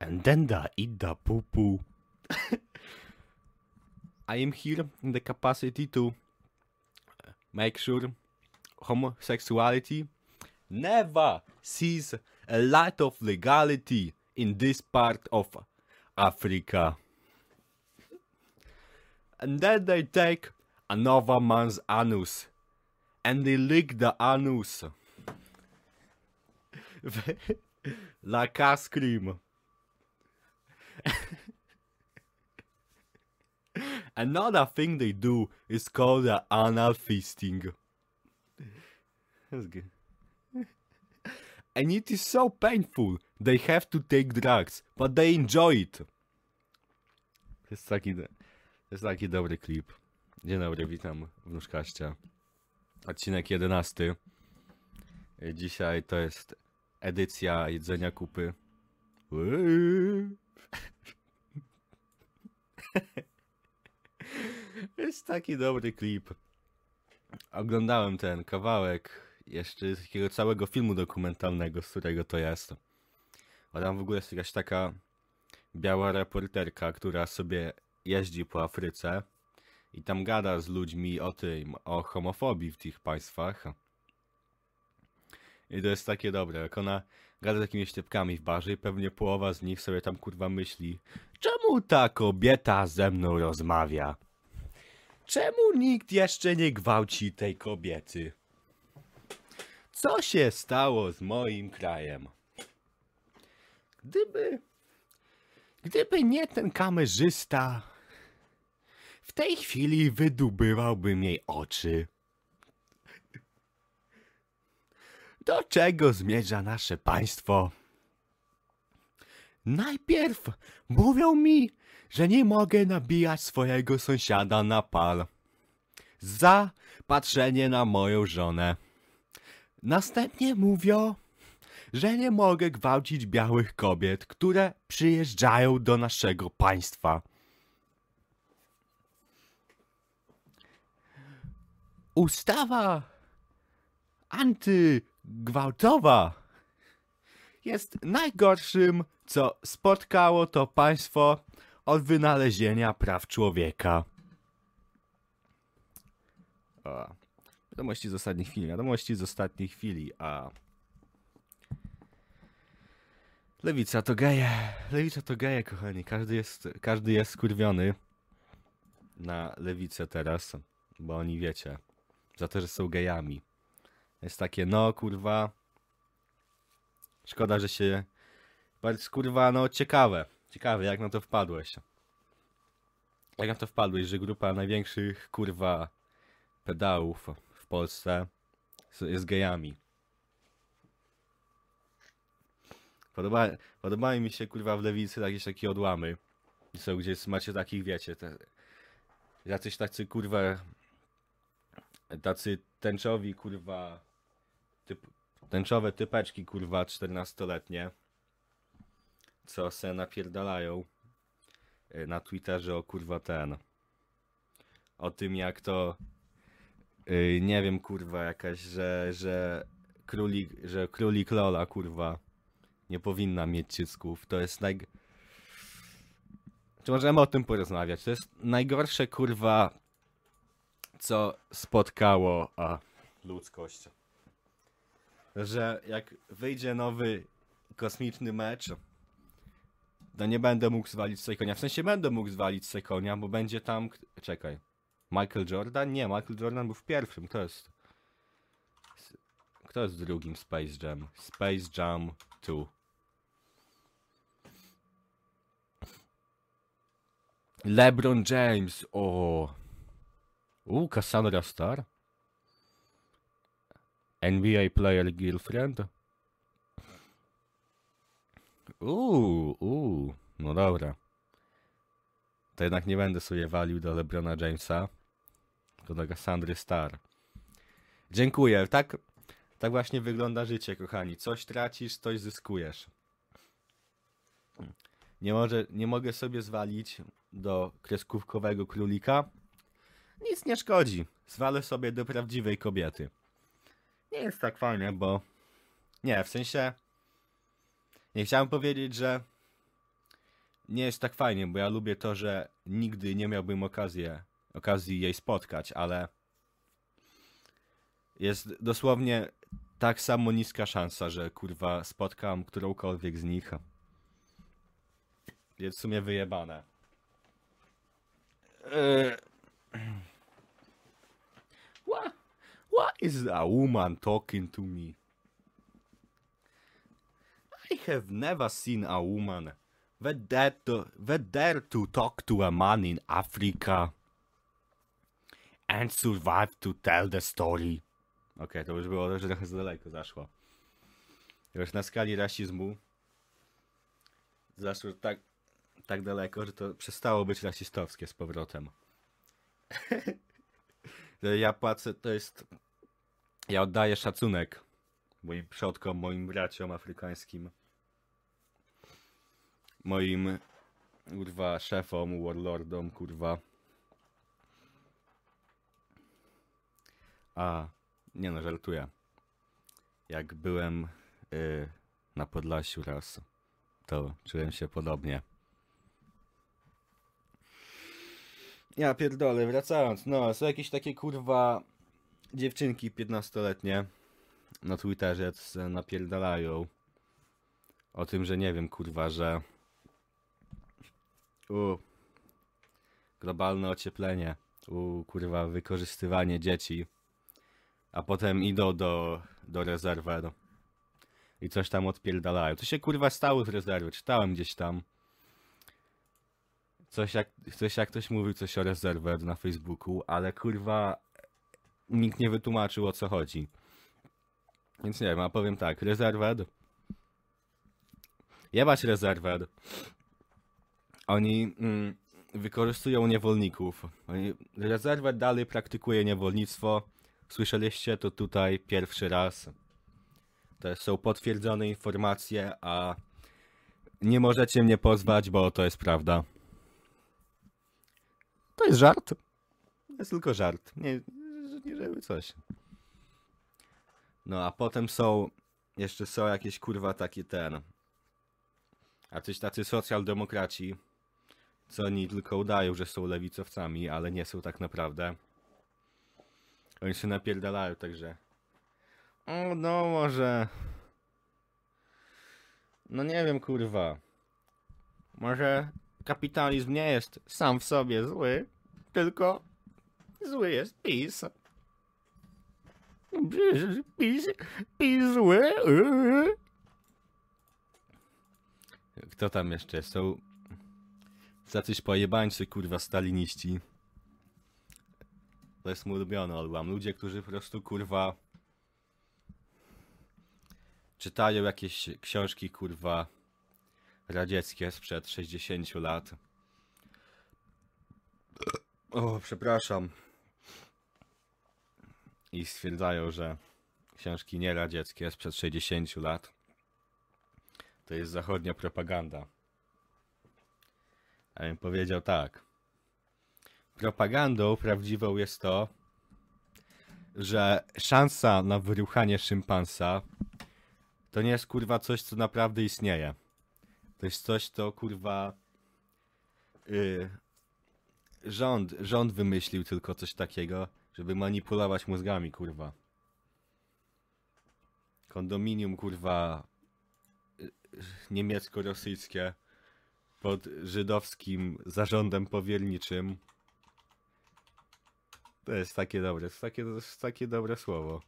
And then the eat the poo poo. I am here in the capacity to uh, make sure homosexuality never sees a light of legality in this part of Africa. And then they take another man's anus and they lick the anus ice cream. Another thing they do is called the anal feasting. That's good. And it is so painful. They have to take drugs, but they enjoy it. To jest taki, to jest taki dobry klip. Dzień dobry, witam w Nóżkaście. Odcinek 11. Dzisiaj to jest edycja jedzenia kupy. Jest taki dobry klip. Oglądałem ten kawałek jeszcze z takiego całego filmu dokumentalnego, z którego to jest. A tam w ogóle jest jakaś taka biała reporterka, która sobie jeździ po Afryce i tam gada z ludźmi o tym, o homofobii w tych państwach. I to jest takie dobre, jak ona gada z takimi ściepkami w barze i pewnie połowa z nich sobie tam kurwa myśli Czemu ta kobieta ze mną rozmawia? Czemu nikt jeszcze nie gwałci tej kobiety? Co się stało z moim krajem? Gdyby... Gdyby nie ten kamerzysta, w tej chwili wydubywałbym jej oczy. Do czego zmierza nasze państwo? Najpierw mówią mi, że nie mogę nabijać swojego sąsiada na pal. Za patrzenie na moją żonę. Następnie mówią, że nie mogę gwałcić białych kobiet, które przyjeżdżają do naszego państwa. Ustawa antygwałtowa jest najgorszym, co spotkało to państwo od wynalezienia praw człowieka. O, wiadomości z ostatniej chwili, wiadomości z ostatniej chwili, a... Lewica to geje, lewica to geje, kochani, każdy jest, każdy jest skurwiony na lewicę teraz, bo oni wiecie, za to, że są gejami. Jest takie, no kurwa, szkoda, że się, bardzo kurwa, no ciekawe, ciekawe, jak na to wpadłeś. Jak na to wpadłeś, że grupa największych kurwa pedałów w Polsce jest gejami. Podoba, podobają mi się kurwa w lewicy jakieś takie odłamy. Są gdzieś macie takich, wiecie, te, jacyś tacy kurwa tacy tęczowi kurwa tęczowe typeczki kurwa 14-letnie co se napierdalają y, na Twitterze o kurwa ten o tym jak to yy, nie wiem kurwa jakaś, że, że królik, że królik Lola kurwa nie powinna mieć cycków. To jest naj... Czy możemy o tym porozmawiać? To jest najgorsze kurwa co spotkało a, ludzkość. Że jak wyjdzie nowy kosmiczny mecz, to nie będę mógł zwalić sobie konia. W sensie będę mógł zwalić sobie konia, bo będzie tam... Czekaj. Michael Jordan? Nie, Michael Jordan był w pierwszym. Kto jest? Kto jest w drugim Space Jam? Space Jam 2. LeBron James. O. U, Cassandra Star. NBA Player Girlfriend. Uuu, uuu, no dobra. To jednak nie będę sobie walił do LeBrona Jamesa, tylko do Cassandry Star. Dziękuję. Tak, tak właśnie wygląda życie, kochani. Coś tracisz, coś zyskujesz. Nie, może, nie mogę sobie zwalić do kreskówkowego królika. Nic nie szkodzi. Zwalę sobie do prawdziwej kobiety. Nie jest tak fajnie, bo... Nie, w sensie... Nie chciałem powiedzieć, że nie jest tak fajnie, bo ja lubię to, że nigdy nie miałbym okazję, okazji jej spotkać, ale jest dosłownie tak samo niska szansa, że kurwa spotkam którąkolwiek z nich. Jest w sumie wyjebane. Eee. What? What is a woman talking to me? I have never seen a woman that dare to, that dare to talk to a man in Africa and survive to tell the story. Okej, to już było że trochę za daleko zaszło. Już na skali rasizmu zaszło tak, tak daleko, że to przestało być rasistowskie z powrotem. Że ja płacę, to jest... Ja oddaję szacunek moim przodkom, moim braciom afrykańskim. Moim, kurwa, szefom, warlordom, kurwa. A, nie no, żartuję. Jak byłem y, na Podlasiu raz, to czułem się podobnie. Ja pierdolę, wracając, no, są jakieś takie kurwa dziewczynki 15-letnie na Twitterze co napierdalają o tym, że nie wiem, kurwa, że u globalne ocieplenie, u kurwa wykorzystywanie dzieci, a potem idą do, do rezerwy no. i coś tam odpierdalają. To się kurwa stało z rezerwy, czytałem gdzieś tam. Coś jak, coś jak ktoś mówił coś o rezerwę na Facebooku, ale kurwa nikt nie wytłumaczył o co chodzi. Więc nie wiem, a powiem tak, rezerwed. Jebać rezerwed. Oni mm, wykorzystują niewolników. Oni, rezerwet dalej praktykuje niewolnictwo. Słyszeliście to tutaj pierwszy raz. To są potwierdzone informacje, a nie możecie mnie pozwać, bo to jest prawda. To jest żart. To jest tylko żart. Nie, nie żeby coś. No a potem są, jeszcze są jakieś kurwa takie ten, a coś tacy socjaldemokraci, co oni tylko udają, że są lewicowcami, ale nie są tak naprawdę. Oni się napierdalają, także... O, no może... No nie wiem, kurwa. Może kapitalizm nie jest sam w sobie zły, tylko zły jest PiS. PiS, PiS zły. Kto tam jeszcze? Są jacyś pojebańcy, kurwa, staliniści. To jest mój ulubiony odłam. Ludzie, którzy po prostu, kurwa, czytają jakieś książki, kurwa, radzieckie sprzed 60 lat. O, przepraszam. I stwierdzają, że książki nieradzieckie sprzed 60 lat to jest zachodnia propaganda. A bym powiedział tak. Propagandą prawdziwą jest to, że szansa na wyruchanie szympansa to nie jest kurwa coś, co naprawdę istnieje. To jest coś, co kurwa yy, rząd, rząd wymyślił tylko coś takiego, żeby manipulować mózgami, kurwa. Kondominium, kurwa, niemiecko-rosyjskie pod żydowskim zarządem powierniczym. To jest takie dobre, to jest takie, to jest takie dobre słowo.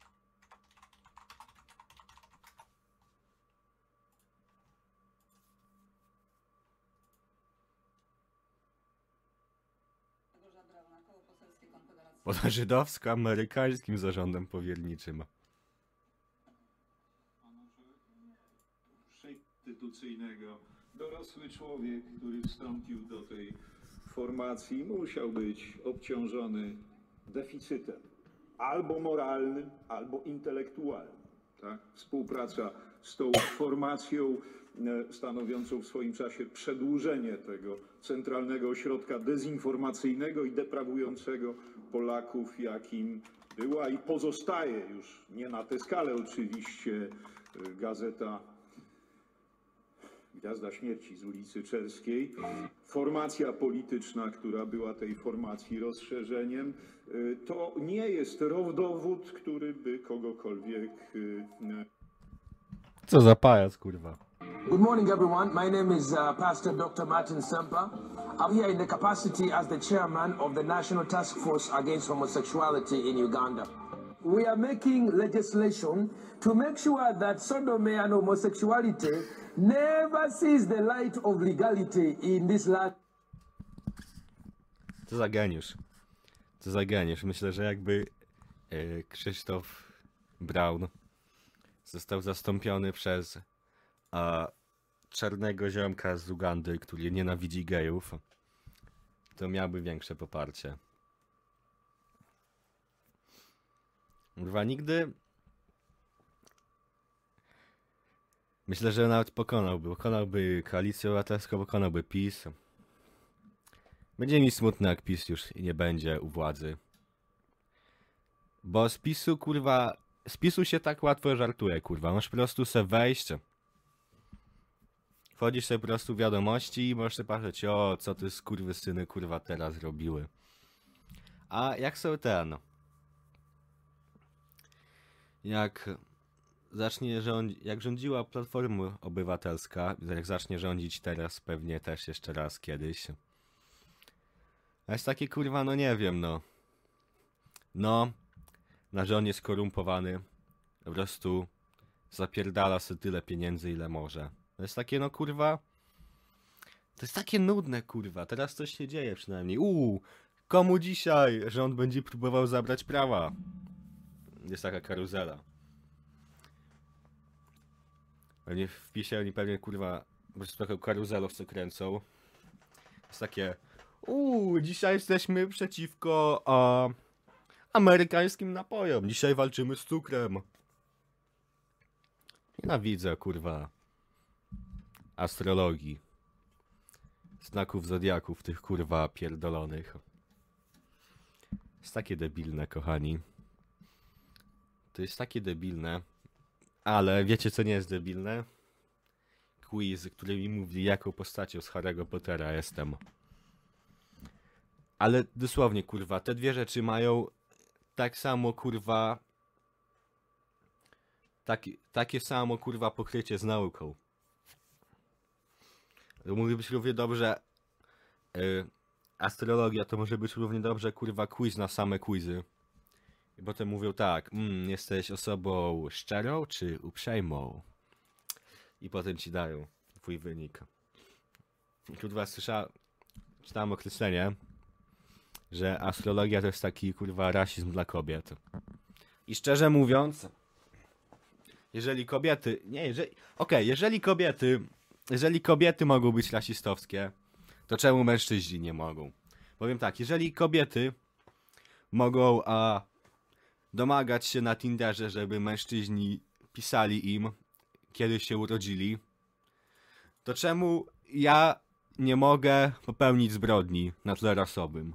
Pod żydowsko-amerykańskim zarządem powierniczym. instytucyjnego. Dorosły człowiek, który wstąpił do tej formacji, musiał być obciążony deficytem albo moralnym, albo intelektualnym. Tak? Współpraca z tą formacją stanowiącą w swoim czasie przedłużenie tego centralnego ośrodka dezinformacyjnego i deprawującego Polaków, jakim była i pozostaje już nie na tę skalę oczywiście e, gazeta Gwiazda Śmierci z ulicy Czerskiej. Formacja polityczna, która była tej formacji rozszerzeniem, y, to nie jest rodowód, który by kogokolwiek Co za pajac, kurwa. Good morning, everyone. My name is uh, Pastor Dr. Martin Semper. I'm here in the capacity as the chairman of the National Task Force Against Homosexuality in Uganda. We are making legislation to make sure that sodomy and homosexuality never sees the light of legality in this land. Co za geniusz. Co za geniusz. Myślę, że jakby e, Krzysztof Braun został zastąpiony przez a, czarnego ziomka z Ugandy, który nienawidzi gejów, to miałby większe poparcie. Kurwa, nigdy... Myślę, że nawet pokonałby. Pokonałby koalicję obywatelską, pokonałby PiS. Będzie mi smutno, jak PiS już nie będzie u władzy. Bo z PiSu, kurwa, z PiSu się tak łatwo żartuje, kurwa. Możesz po prostu se wejść. Wchodzisz sobie po prostu w wiadomości i możesz sobie patrzeć, o, co ty skurwysyny, kurwa, teraz robiły. A jak są ten... Jak zacznie rządzić, jak rządziła Platforma Obywatelska, jak zacznie rządzić teraz pewnie też jeszcze raz kiedyś. A jest takie kurwa, no nie wiem, no. No, na że on jest skorumpowany. Po prostu zapierdala sobie tyle pieniędzy, ile może. To jest takie, no kurwa. To jest takie nudne, kurwa. Teraz coś się dzieje przynajmniej. Uuu, komu dzisiaj rząd będzie próbował zabrać prawa? Jest taka karuzela. Pewnie w wpisie oni pewnie, kurwa, po prostu taką karuzelą co kręcą. Jest takie, Uuu, dzisiaj jesteśmy przeciwko a, amerykańskim napojom. Dzisiaj walczymy z cukrem. Nienawidzę, kurwa, astrologii. Znaków zodiaków, tych kurwa pierdolonych. Jest takie debilne, kochani. To jest takie debilne. Ale wiecie, co nie jest debilne? Quiz, który mi mówi, jaką postacią z Harry'ego Pottera jestem. Ale dosłownie, kurwa, te dwie rzeczy mają tak samo, kurwa. Taki, takie samo, kurwa, pokrycie z nauką. Mógłby być równie dobrze. y, astrologia to może być równie dobrze, kurwa, quiz na same quizy. I potem mówią tak, mm, jesteś osobą szczerą czy uprzejmą? I potem ci dają twój wynik. Kurwa, słyszałem, czytałem określenie, że astrologia to jest taki kurwa rasizm dla kobiet. I szczerze mówiąc, jeżeli kobiety, nie, jeżeli, okej, jeżeli kobiety, jeżeli kobiety mogą być rasistowskie, to czemu mężczyźni nie mogą? Powiem tak, jeżeli kobiety mogą a, domagać się na Tinderze, żeby mężczyźni pisali im, kiedy się urodzili, to czemu ja nie mogę popełnić zbrodni na tle rasowym?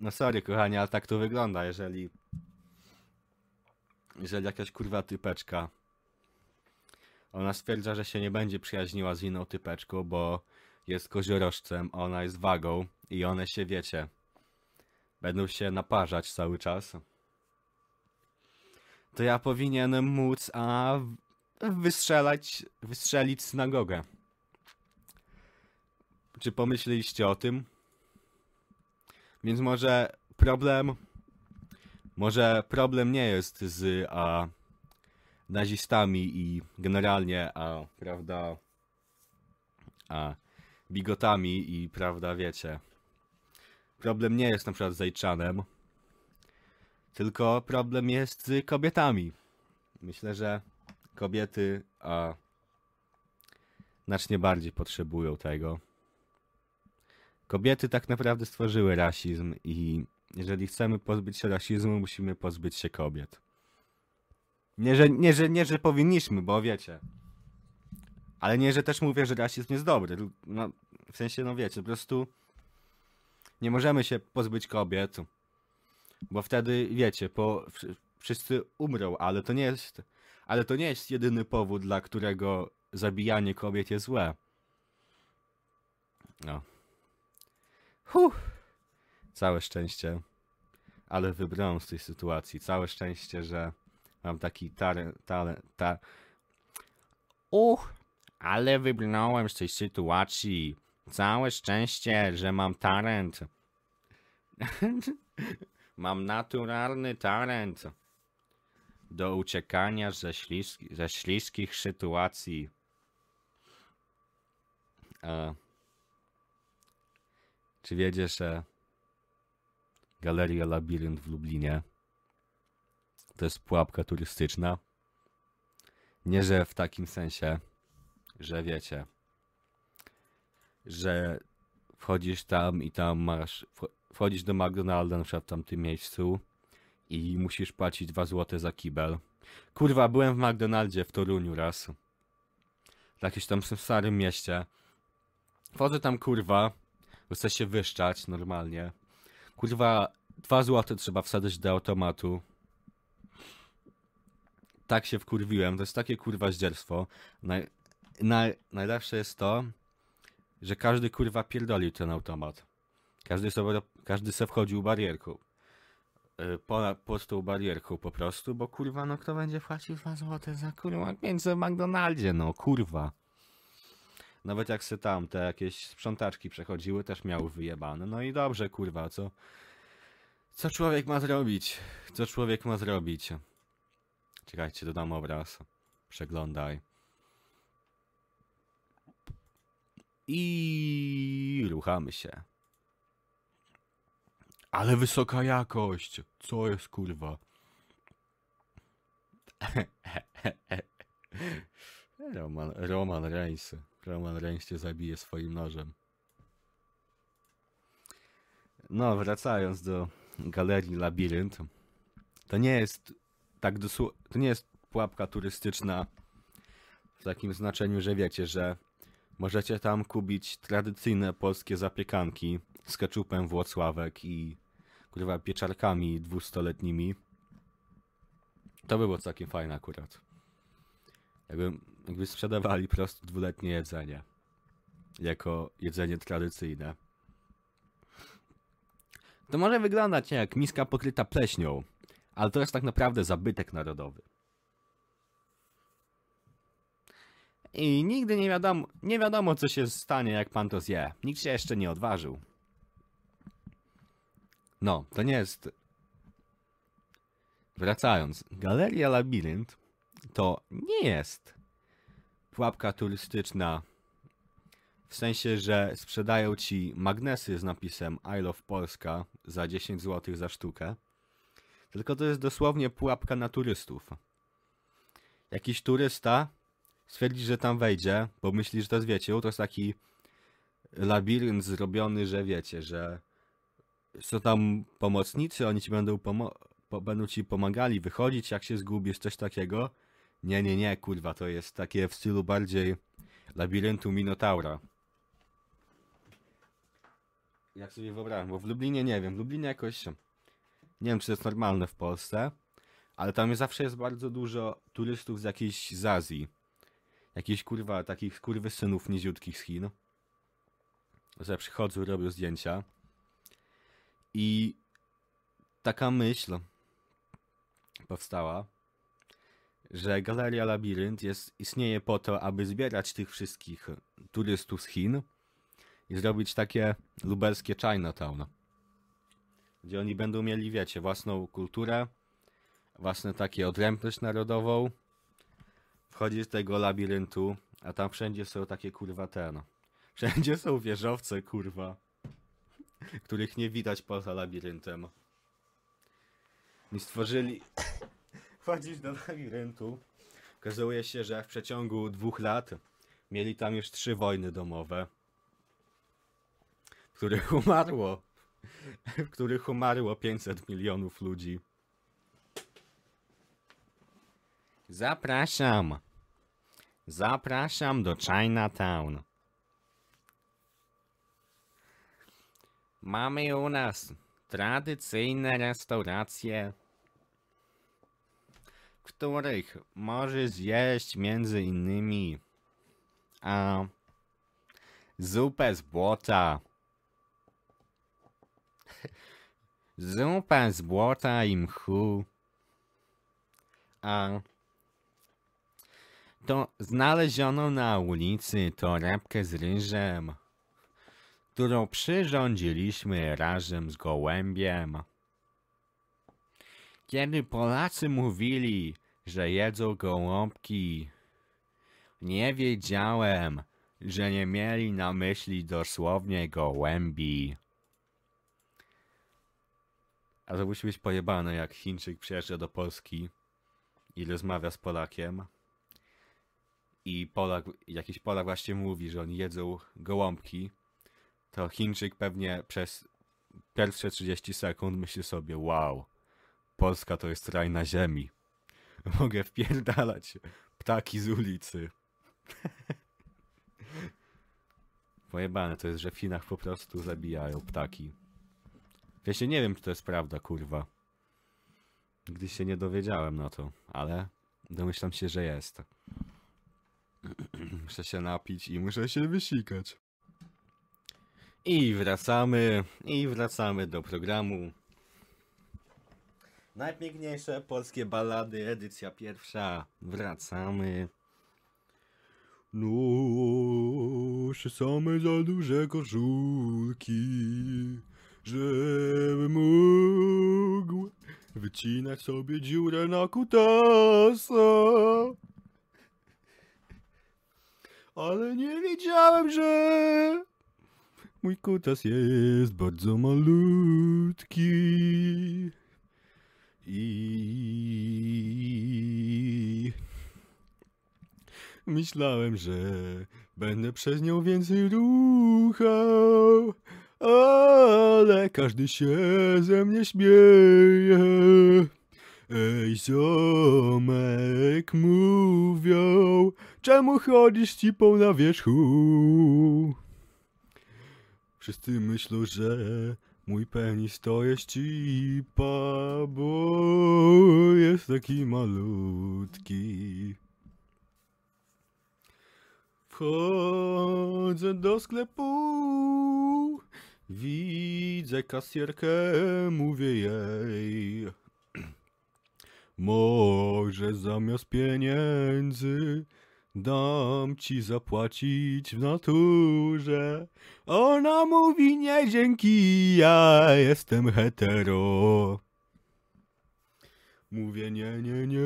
No sorry, kochani, ale tak to wygląda, jeżeli... Jeżeli jakaś kurwa typeczka... Ona stwierdza, że się nie będzie przyjaźniła z inną typeczką, bo jest koziorożcem, a ona jest wagą i one się, wiecie, będą się naparzać cały czas. To ja powinienem móc, a wystrzelać, wystrzelić synagogę. Czy pomyśleliście o tym? Więc może problem. Może problem nie jest z a, nazistami i generalnie, a prawda, a bigotami i prawda, wiecie. Problem nie jest na przykład z Zajczanem, tylko problem jest z kobietami. Myślę, że kobiety a, znacznie bardziej potrzebują tego. Kobiety tak naprawdę stworzyły rasizm i jeżeli chcemy pozbyć się rasizmu, musimy pozbyć się kobiet. Nie, że, nie, że, nie, że powinniśmy, bo wiecie. Ale nie, że też mówię, że rasizm jest dobry. No, w sensie, no wiecie, po prostu nie możemy się pozbyć kobiet, bo wtedy, wiecie, po, wszy- wszyscy umrą, ale to nie jest... Ale to nie jest jedyny powód, dla którego zabijanie kobiet jest złe. No. Huh. Całe szczęście. Ale wybrałem z tej sytuacji. Całe szczęście, że mam taki talent. Tale, ta... Uch, ale wybrnąłem z tej sytuacji. Całe szczęście, że mam talent. mam naturalny talent do uciekania ze, ze śliskich sytuacji. E, czy wiedziesz, że Galeria Labirynt w Lublinie to jest pułapka turystyczna? Nie, że w takim sensie, że wiecie, że wchodzisz tam i tam masz, wcho- wchodzisz do McDonalda na przykład w tamtym miejscu i musisz płacić 2 złote za kibel. Kurwa, byłem w McDonaldzie w Toruniu raz. W jakimś tam starym mieście. Wchodzę tam, kurwa, chcę się wyszczać normalnie. Kurwa, 2 złote trzeba wsadzić do automatu. Tak się wkurwiłem, to jest takie kurwa zdzierstwo. Naj, naj, najlepsze jest to, że każdy kurwa pierdolił ten automat. Każdy sobie, każdy se wchodził barierką. Y, Po, pod tą barierką po prostu, bo kurwa, no kto będzie płacił 2 złote za kurwa pieniądze w McDonaldzie, no kurwa. Nawet jak se tam te jakieś sprzątaczki przechodziły, też miały wyjebane. No i dobrze, kurwa, co? Co człowiek ma zrobić? Co człowiek ma zrobić? Czekajcie, dodam obraz. Przeglądaj. I ruchamy się. Ale wysoka jakość. Co jest kurwa? Roman, Roman Reigns. Roman Reigns cię zabije swoim nożem. No, wracając do galerii Labirynt. To nie jest tak dosłownie. To nie jest pułapka turystyczna w takim znaczeniu, że wiecie, że możecie tam kupić tradycyjne polskie zapiekanki z keczupem Włocławek i kurwa pieczarkami dwustoletnimi. To by było całkiem fajne akurat. Jakby, jakby sprzedawali po prostu dwuletnie jedzenie. Jako jedzenie tradycyjne. To może wyglądać jak miska pokryta pleśnią, ale to jest tak naprawdę zabytek narodowy. I nigdy nie wiadomo, nie wiadomo co się stanie jak pan to zje. Nikt się jeszcze nie odważył. No, to nie jest. Wracając, Galeria Labirynt to nie jest pułapka turystyczna. W sensie, że sprzedają ci magnesy z napisem I love Polska za 10 zł za sztukę. Tylko to jest dosłownie pułapka na turystów. Jakiś turysta stwierdzi, że tam wejdzie, bo myśli, że to jest, wiecie, to jest taki labirynt zrobiony, że wiecie, że są tam pomocnicy, oni ci będą, pomo- po- będą ci pomagali wychodzić, jak się zgubisz, coś takiego. Nie, nie, nie, kurwa, to jest takie w stylu bardziej labiryntu Minotaura. Jak sobie wyobrażam, bo w Lublinie nie wiem, w Lublinie jakoś, nie wiem czy to jest normalne w Polsce, ale tam zawsze jest bardzo dużo turystów z jakiejś z Azji. Jakichś kurwa, takich synów niziutkich z Chin. Że przychodzą, robią zdjęcia. I taka myśl powstała, że Galeria Labirynt jest, istnieje po to, aby zbierać tych wszystkich turystów z Chin i zrobić takie lubelskie Chinatown. Gdzie oni będą mieli, wiecie, własną kulturę, własne takie odrębność narodową. Wchodzisz do tego labiryntu, a tam wszędzie są takie kurwa ten. Wszędzie są wieżowce, kurwa których nie widać poza labiryntem. I stworzyli. Wchodzisz do labiryntu. Okazuje się, że w przeciągu dwóch lat mieli tam już trzy wojny domowe, w których umarło. W których umarło 500 milionów ludzi. Zapraszam. Zapraszam do Chinatown. Mamy u nas tradycyjne restauracje. w których możesz zjeść między innymi a zupę z błota. Zupę z błota i mchu. A to znaleziono na ulicy torebkę z ryżem, którą przyrządziliśmy razem z gołębiem. Kiedy Polacy mówili, że jedzą gołąbki, nie wiedziałem, że nie mieli na myśli dosłownie gołębi. A to musi być pojebane, jak Chińczyk przyjeżdża do Polski i rozmawia z Polakiem. I Polak, jakiś Polak właśnie mówi, że oni jedzą gołąbki. To Chińczyk pewnie przez pierwsze 30 sekund myśli sobie, wow, Polska to jest raj na ziemi. Mogę wpierdalać ptaki z ulicy. Pojebane to jest, że w Chinach po prostu zabijają ptaki. Wiecie, nie wiem, czy to jest prawda, kurwa. Nigdy się nie dowiedziałem na to, ale domyślam się, że jest. muszę się napić i muszę się wysikać. I wracamy, i wracamy do programu. Najpiękniejsze polskie ballady, edycja pierwsza. Wracamy. Noszę same za duże koszulki, żebym mógł wycinać sobie dziurę na kutasa. Ale nie wiedziałem, że mój kutas jest bardzo malutki. I myślałem, że będę przez nią więcej ruchał, ale każdy się ze mnie śmieje. Ej, ziomek, mówią, czemu chodzisz cipą na wierzchu? Wszyscy myślą, że mój penis to jest cipa, bo jest taki malutki. Wchodzę do sklepu, widzę kasjerkę, mówię jej. Może zamiast pieniędzy dam ci zapłacić w naturze. Ona mówi nie dzięki, ja jestem hetero. Mówię nie, nie, nie.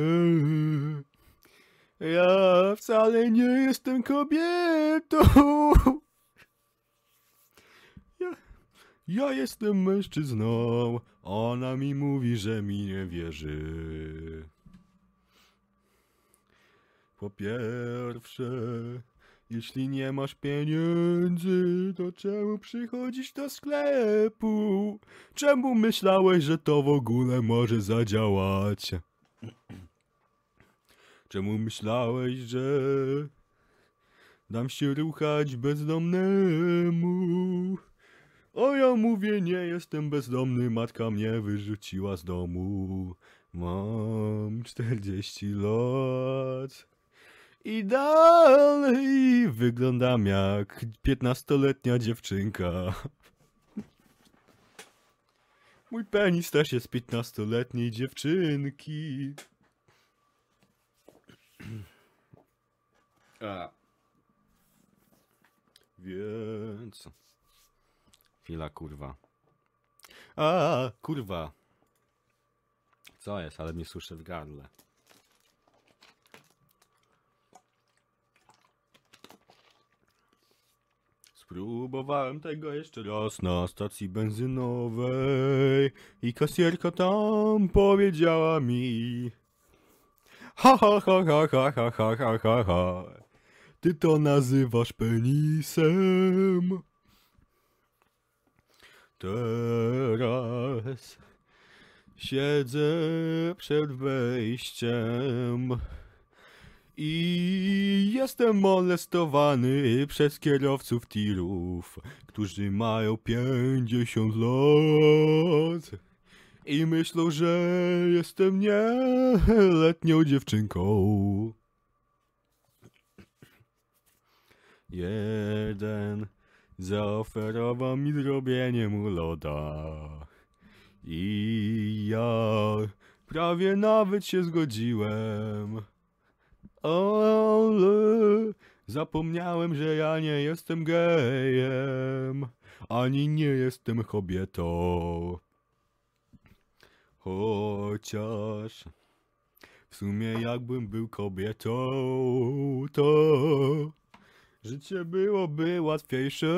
Ja wcale nie jestem kobietą. Ja, ja jestem mężczyzną. Ona mi mówi, że mi nie wierzy. Po pierwsze, jeśli nie masz pieniędzy, to czemu przychodzisz do sklepu? Czemu myślałeś, że to w ogóle może zadziałać? Czemu myślałeś, że dam się ruchać bezdomnemu? O ja mówię, nie jestem bezdomny, matka mnie wyrzuciła z domu. Mam 40 lat. I dalej wyglądam jak 15-letnia dziewczynka. Mój penis też jest 15-letniej dziewczynki. A. Więc. Chwila, kurwa. A, kurwa. Co jest, ale mnie suszę w gardle. Spróbowałem tego jeszcze raz na stacji benzynowej i kasjerka tam powiedziała mi Ha ha ha ha ha ha ha ha ha ha Ty to nazywasz penisem Teraz siedzę przed wejściem i jestem molestowany przez kierowców tirów, którzy mają 50 lat. I myślą, że jestem nieletnią dziewczynką. Jeden zaoferował mi zrobienie mu loda. I ja prawie nawet się zgodziłem. Ale zapomniałem, że ja nie jestem gejem, ani nie jestem kobietą. Chociaż w sumie jakbym był kobietą, to życie byłoby łatwiejsze.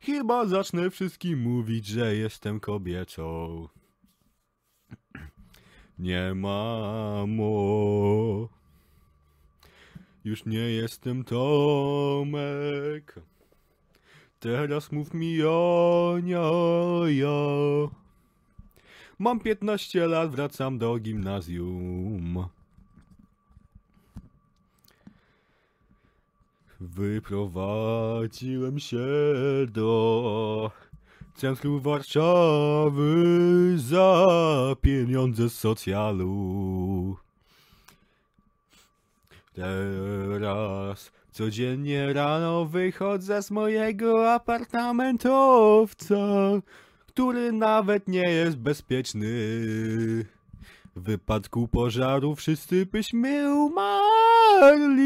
Chyba zacznę wszystkim mówić, że jestem kobietą. Nie mamo. Już nie jestem Tomek. Teraz mów mi Jonia, ja. Mam 15 lat, wracam do gimnazjum. Wyprowadziłem się do centrum Warszawy za pieniądze z socjalu. Teraz codziennie rano wychodzę z mojego apartamentowca, który nawet nie jest bezpieczny. W wypadku pożaru wszyscy byśmy umarli.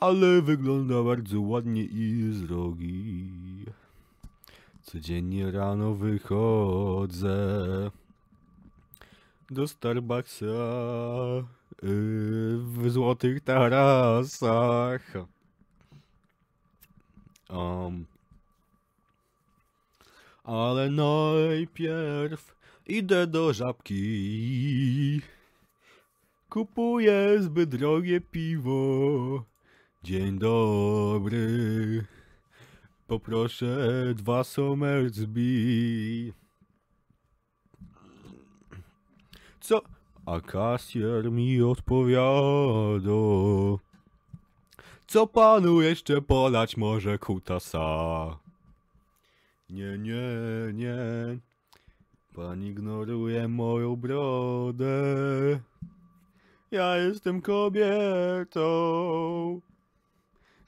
Ale wygląda bardzo ładnie i z. Codziennie rano wychodzę do Starbucksa yy, w złotych tarasach. Um, ale najpierw idę do żabki. Kupuję zbyt drogie piwo. Dzień dobry. Poproszę dwa Somersby. Co? A kasjer mi odpowiada. Co panu jeszcze podać może kutasa? Nie, nie, nie. Pan ignoruje moją brodę. Ja jestem kobietą.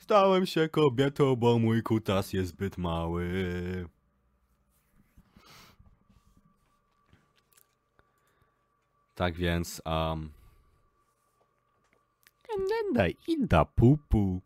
Stałem się kobietą, bo mój kutas jest zbyt mały. Tak więc, um... Daj, i da pupu.